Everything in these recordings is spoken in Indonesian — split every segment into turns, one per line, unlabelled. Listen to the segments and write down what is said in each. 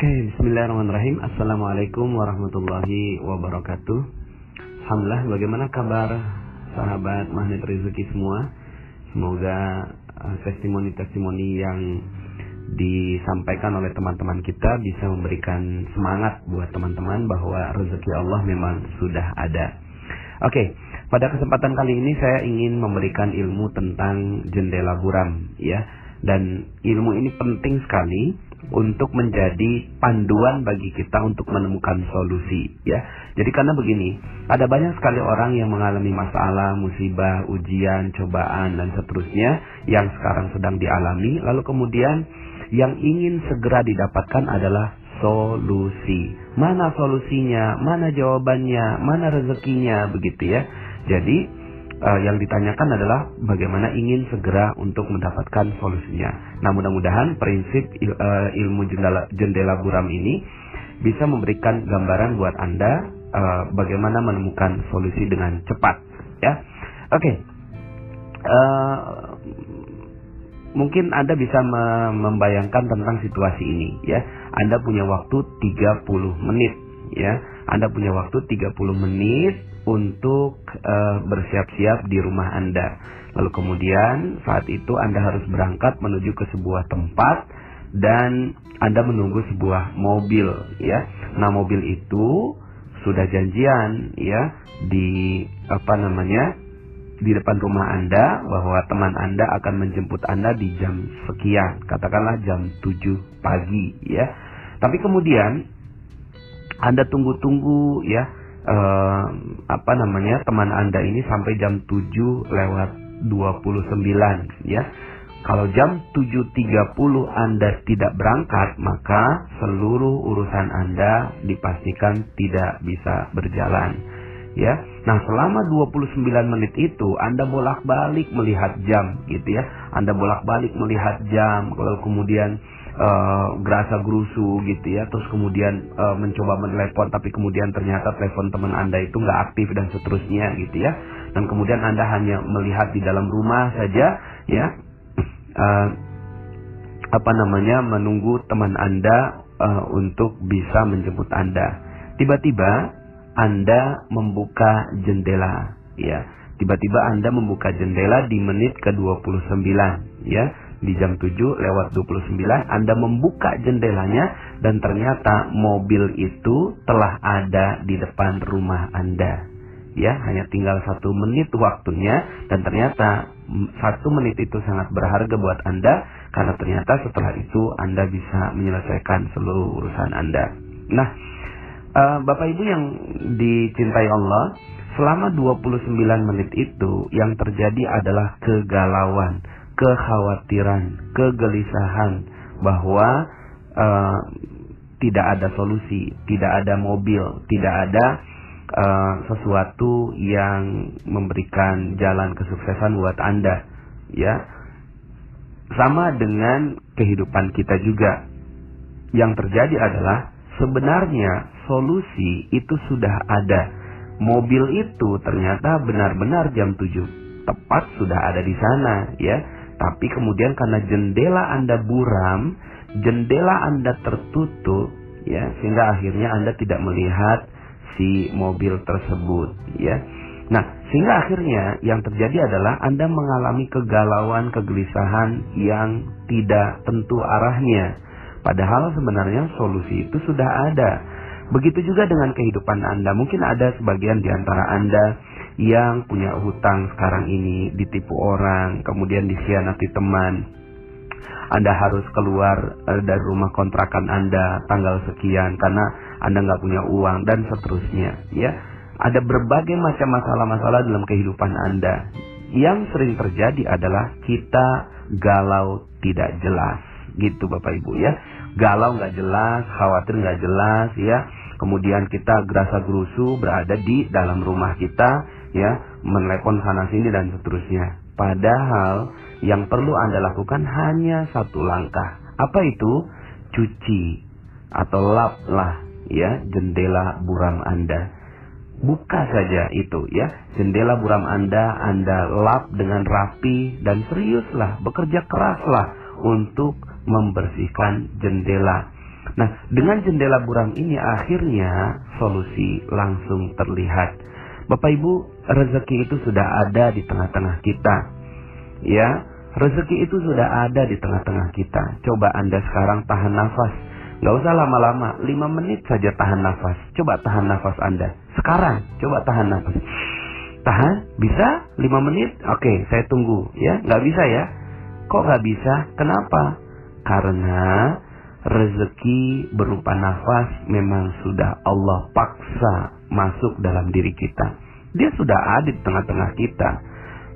Oke, okay, bismillahirrahmanirrahim. Assalamualaikum warahmatullahi wabarakatuh. Alhamdulillah, bagaimana kabar sahabat magnet rezeki semua? Semoga uh, testimoni-testimoni yang disampaikan oleh teman-teman kita bisa memberikan semangat buat teman-teman bahwa rezeki Allah memang sudah ada. Oke, okay, pada kesempatan kali ini saya ingin memberikan ilmu tentang jendela buram ya. Dan ilmu ini penting sekali untuk menjadi panduan bagi kita untuk menemukan solusi ya. Jadi karena begini, ada banyak sekali orang yang mengalami masalah, musibah, ujian, cobaan dan seterusnya yang sekarang sedang dialami lalu kemudian yang ingin segera didapatkan adalah solusi. Mana solusinya? Mana jawabannya? Mana rezekinya begitu ya. Jadi uh, yang ditanyakan adalah bagaimana ingin segera untuk mendapatkan solusinya. Nah, mudah-mudahan prinsip il, uh, ilmu jendela, jendela buram ini bisa memberikan gambaran buat Anda uh, bagaimana menemukan solusi dengan cepat, ya. Oke. Okay. Uh, mungkin Anda bisa membayangkan tentang situasi ini, ya. Anda punya waktu 30 menit, ya. Anda punya waktu 30 menit untuk uh, bersiap-siap di rumah Anda. Lalu kemudian saat itu Anda harus berangkat menuju ke sebuah tempat dan Anda menunggu sebuah mobil ya. Nah, mobil itu sudah janjian ya di apa namanya? di depan rumah Anda bahwa teman Anda akan menjemput Anda di jam sekian, katakanlah jam 7 pagi ya. Tapi kemudian Anda tunggu-tunggu ya uh, apa namanya teman Anda ini sampai jam 7 lewat 29 ya. Kalau jam 7.30 Anda tidak berangkat, maka seluruh urusan Anda dipastikan tidak bisa berjalan. Ya. Nah, selama 29 menit itu Anda bolak-balik melihat jam gitu ya. Anda bolak-balik melihat jam, kalau kemudian uh, gerasa gerusu gitu ya. Terus kemudian uh, mencoba menelepon tapi kemudian ternyata telepon teman anda itu nggak aktif dan seterusnya gitu ya. Dan kemudian anda hanya melihat di dalam rumah saja ya. Uh, apa namanya menunggu teman anda uh, untuk bisa menjemput anda. Tiba-tiba anda membuka jendela ya. Tiba-tiba anda membuka jendela di menit ke 29 ya di jam 7 lewat 29 Anda membuka jendelanya dan ternyata mobil itu telah ada di depan rumah Anda. Ya, hanya tinggal satu menit waktunya dan ternyata satu menit itu sangat berharga buat Anda karena ternyata setelah itu Anda bisa menyelesaikan seluruh urusan Anda. Nah, uh, Bapak Ibu yang dicintai Allah, selama 29 menit itu yang terjadi adalah kegalauan kekhawatiran, kegelisahan bahwa uh, tidak ada solusi, tidak ada mobil, tidak ada uh, sesuatu yang memberikan jalan kesuksesan buat Anda. Ya. Sama dengan kehidupan kita juga. Yang terjadi adalah sebenarnya solusi itu sudah ada. Mobil itu ternyata benar-benar jam 7 tepat sudah ada di sana ya tapi kemudian karena jendela Anda buram, jendela Anda tertutup, ya, sehingga akhirnya Anda tidak melihat si mobil tersebut, ya. Nah, sehingga akhirnya yang terjadi adalah Anda mengalami kegalauan, kegelisahan yang tidak tentu arahnya. Padahal sebenarnya solusi itu sudah ada. Begitu juga dengan kehidupan Anda. Mungkin ada sebagian di antara Anda yang punya hutang sekarang ini ditipu orang, kemudian dikhianati teman. Anda harus keluar eh, dari rumah kontrakan Anda tanggal sekian karena Anda nggak punya uang dan seterusnya. Ya, ada berbagai macam masalah-masalah dalam kehidupan Anda. Yang sering terjadi adalah kita galau tidak jelas, gitu Bapak Ibu ya. Galau nggak jelas, khawatir nggak jelas, ya. Kemudian kita gerasa gerusu berada di dalam rumah kita ya menelepon sana sini dan seterusnya. Padahal yang perlu Anda lakukan hanya satu langkah. Apa itu? Cuci atau laplah ya jendela buram Anda. Buka saja itu ya. Jendela buram Anda Anda lap dengan rapi dan seriuslah, bekerja keraslah untuk membersihkan jendela. Nah, dengan jendela buram ini akhirnya solusi langsung terlihat. Bapak Ibu, rezeki itu sudah ada di tengah-tengah kita. Ya, rezeki itu sudah ada di tengah-tengah kita. Coba Anda sekarang tahan nafas. Gak usah lama-lama, 5 menit saja tahan nafas. Coba tahan nafas Anda. Sekarang, coba tahan nafas. Tahan? Bisa? 5 menit? Oke, saya tunggu. Ya, nggak bisa ya? Kok nggak bisa? Kenapa? Karena rezeki berupa nafas memang sudah Allah paksa masuk dalam diri kita. Dia sudah ada di tengah-tengah kita.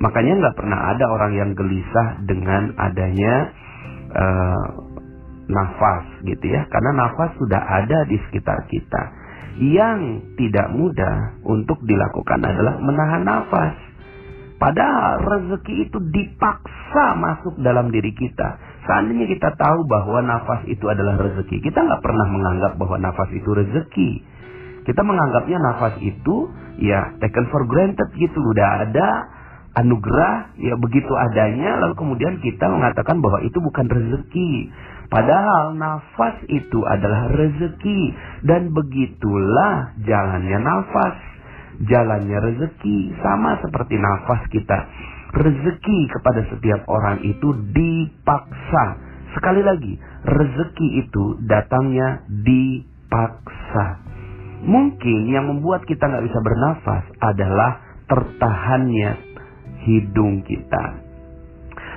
Makanya nggak pernah ada orang yang gelisah dengan adanya uh, nafas gitu ya. Karena nafas sudah ada di sekitar kita. Yang tidak mudah untuk dilakukan adalah menahan nafas. Padahal rezeki itu dipaksa masuk dalam diri kita. Seandainya kita tahu bahwa nafas itu adalah rezeki, kita nggak pernah menganggap bahwa nafas itu rezeki. Kita menganggapnya nafas itu ya taken for granted gitu, udah ada anugerah ya begitu adanya, lalu kemudian kita mengatakan bahwa itu bukan rezeki. Padahal nafas itu adalah rezeki dan begitulah jalannya nafas. Jalannya rezeki sama seperti nafas kita rezeki kepada setiap orang itu dipaksa. Sekali lagi, rezeki itu datangnya dipaksa. Mungkin yang membuat kita nggak bisa bernafas adalah tertahannya hidung kita.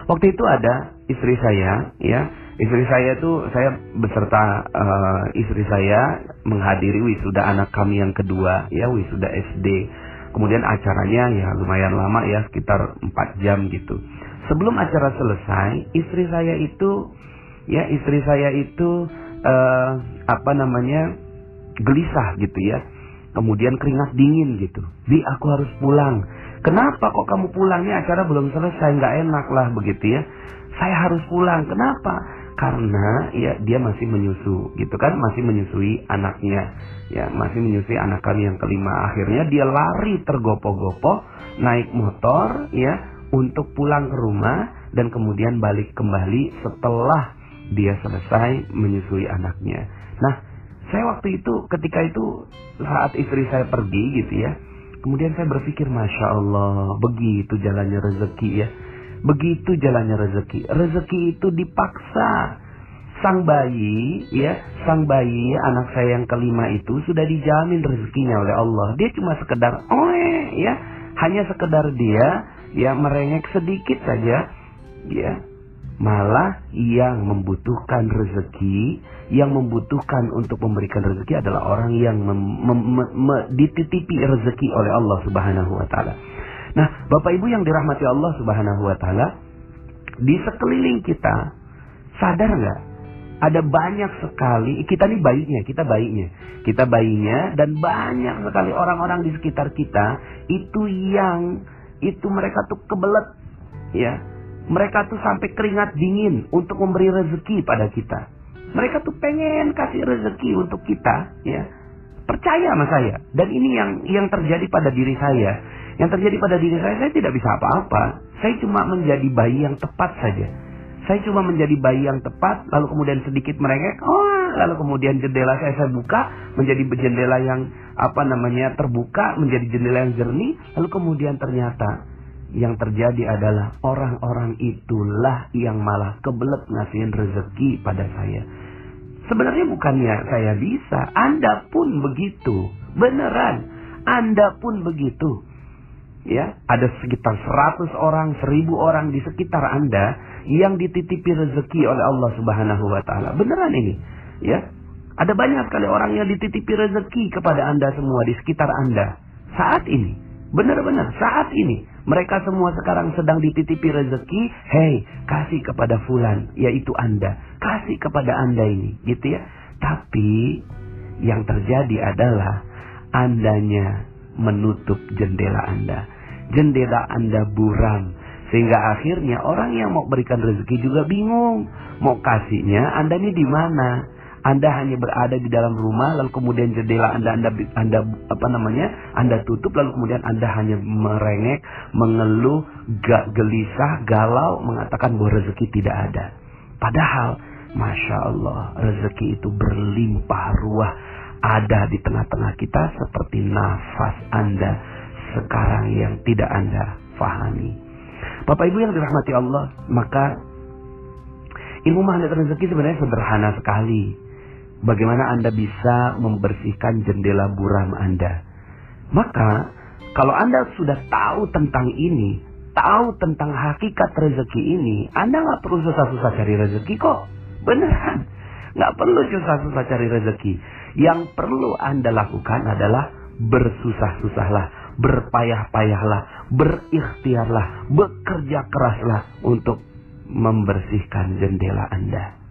Waktu itu ada istri saya, ya, istri saya itu saya beserta uh, istri saya menghadiri wisuda anak kami yang kedua, ya, wisuda SD Kemudian acaranya ya lumayan lama ya sekitar 4 jam gitu. Sebelum acara selesai, istri saya itu ya istri saya itu uh, apa namanya gelisah gitu ya. Kemudian keringat dingin gitu. Di aku harus pulang. Kenapa kok kamu pulangnya acara belum selesai nggak enak lah begitu ya. Saya harus pulang. Kenapa? Karena ya dia masih menyusu gitu kan, masih menyusui anaknya ya masih menyusui anak kami yang kelima akhirnya dia lari tergopoh-gopoh naik motor ya untuk pulang ke rumah dan kemudian balik kembali setelah dia selesai menyusui anaknya nah saya waktu itu ketika itu saat istri saya pergi gitu ya kemudian saya berpikir masya Allah begitu jalannya rezeki ya. Begitu jalannya rezeki. Rezeki itu dipaksa. Sang bayi, ya, sang bayi anak saya yang kelima itu sudah dijamin rezekinya oleh Allah. Dia cuma sekedar, oh ya, hanya sekedar dia, ya merengek sedikit saja, ya, malah yang membutuhkan rezeki, yang membutuhkan untuk memberikan rezeki adalah orang yang mem, mem, mem, dititipi rezeki oleh Allah Subhanahu Wa Taala. Nah, Bapak Ibu yang dirahmati Allah Subhanahu Wa Taala, di sekeliling kita sadar nggak ada banyak sekali kita nih bayinya, kita bayinya, kita bayinya dan banyak sekali orang-orang di sekitar kita itu yang itu mereka tuh kebelet ya. Mereka tuh sampai keringat dingin untuk memberi rezeki pada kita. Mereka tuh pengen kasih rezeki untuk kita ya. Percaya sama saya. Dan ini yang yang terjadi pada diri saya. Yang terjadi pada diri saya, saya tidak bisa apa-apa. Saya cuma menjadi bayi yang tepat saja saya cuma menjadi bayi yang tepat, lalu kemudian sedikit merengek, oh, lalu kemudian jendela saya saya buka menjadi jendela yang apa namanya terbuka, menjadi jendela yang jernih, lalu kemudian ternyata yang terjadi adalah orang-orang itulah yang malah kebelet ngasihin rezeki pada saya. Sebenarnya bukannya saya bisa, Anda pun begitu. Beneran, Anda pun begitu. Ya, ada sekitar 100 orang, 1000 orang di sekitar Anda yang dititipi rezeki oleh Allah Subhanahu wa taala. Beneran ini, ya. Ada banyak sekali orang yang dititipi rezeki kepada Anda semua di sekitar Anda saat ini. Benar-benar saat ini mereka semua sekarang sedang dititipi rezeki. Hei, kasih kepada fulan, yaitu Anda. Kasih kepada Anda ini, gitu ya. Tapi yang terjadi adalah Andanya menutup jendela Anda. Jendela Anda buram sehingga akhirnya orang yang mau berikan rezeki juga bingung. Mau kasihnya Anda ini di mana? Anda hanya berada di dalam rumah lalu kemudian jendela Anda Anda Anda apa namanya? Anda tutup lalu kemudian Anda hanya merengek, mengeluh, gak gelisah, galau mengatakan bahwa rezeki tidak ada. Padahal Masya Allah, rezeki itu berlimpah ruah ada di tengah-tengah kita seperti nafas Anda sekarang yang tidak Anda fahami. Bapak Ibu yang dirahmati Allah, maka ilmu magnet rezeki sebenarnya sederhana sekali. Bagaimana Anda bisa membersihkan jendela buram Anda. Maka kalau Anda sudah tahu tentang ini, tahu tentang hakikat rezeki ini, Anda nggak perlu susah-susah cari rezeki kok. Beneran. Nggak perlu susah-susah cari rezeki. Yang perlu Anda lakukan adalah bersusah-susahlah, berpayah-payahlah, berikhtiarlah, bekerja keraslah untuk membersihkan jendela Anda.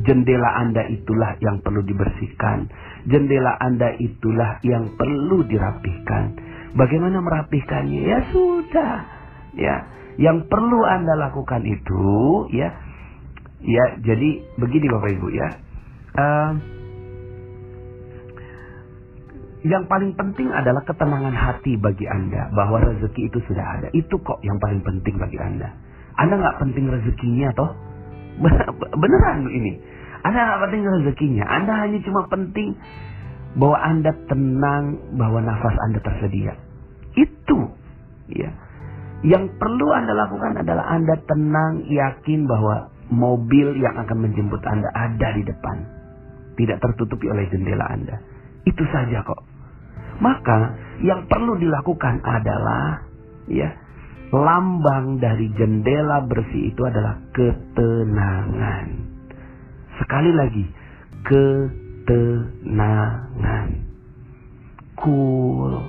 Jendela Anda itulah yang perlu dibersihkan. Jendela Anda itulah yang perlu dirapihkan. Bagaimana merapihkannya? Ya sudah. Ya, yang perlu Anda lakukan itu ya ya jadi begini Bapak Ibu ya. Uh, yang paling penting adalah ketenangan hati bagi Anda bahwa rezeki itu sudah ada. Itu kok yang paling penting bagi Anda. Anda nggak penting rezekinya toh? Beneran ini. Anda nggak penting rezekinya. Anda hanya cuma penting bahwa Anda tenang bahwa nafas Anda tersedia. Itu ya. Yang perlu Anda lakukan adalah Anda tenang, yakin bahwa mobil yang akan menjemput Anda ada di depan. Tidak tertutupi oleh jendela Anda. Itu saja kok. Maka yang perlu dilakukan adalah ya lambang dari jendela bersih itu adalah ketenangan. Sekali lagi, ketenangan. Cool,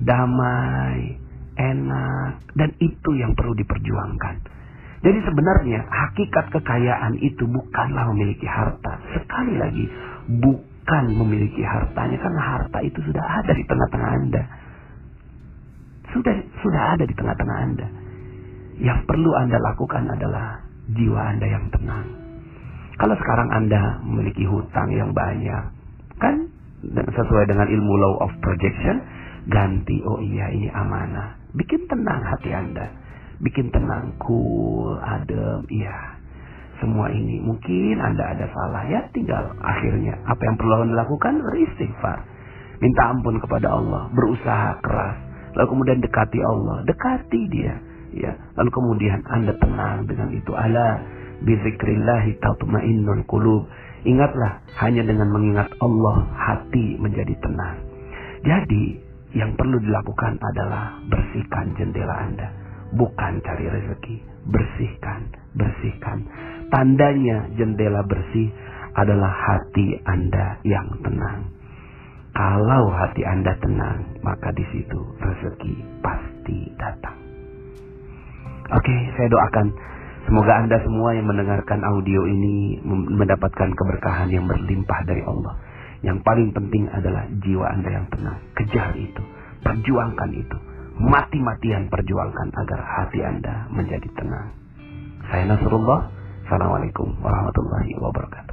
damai, enak, dan itu yang perlu diperjuangkan. Jadi sebenarnya hakikat kekayaan itu bukanlah memiliki harta. Sekali lagi, bukan memiliki hartanya karena harta itu sudah ada di tengah-tengah Anda. Sudah sudah ada di tengah-tengah Anda. Yang perlu Anda lakukan adalah jiwa Anda yang tenang. Kalau sekarang Anda memiliki hutang yang banyak, kan sesuai dengan ilmu law of projection, ganti oh iya ini amanah. Bikin tenang hati Anda. Bikin tenang, cool, adem, iya semua ini. Mungkin Anda ada salah ya tinggal akhirnya apa yang perlu Anda lakukan beristighfar. Minta ampun kepada Allah, berusaha keras. Lalu kemudian dekati Allah, dekati dia. Ya, lalu kemudian Anda tenang dengan itu. Ala bizikrillahi tatmainnul qulub. Ingatlah, hanya dengan mengingat Allah hati menjadi tenang. Jadi, yang perlu dilakukan adalah bersihkan jendela Anda, bukan cari rezeki. Bersihkan, bersihkan. Tandanya jendela bersih adalah hati Anda yang tenang. Kalau hati Anda tenang, maka di situ rezeki pasti datang. Oke, saya doakan semoga Anda semua yang mendengarkan audio ini mendapatkan keberkahan yang berlimpah dari Allah. Yang paling penting adalah jiwa Anda yang tenang. Kejar itu, perjuangkan itu. Mati-matian perjuangkan agar hati Anda menjadi tenang. Saya Nasrullah. Assalamualaikum warahmatullahi wabarakatuh.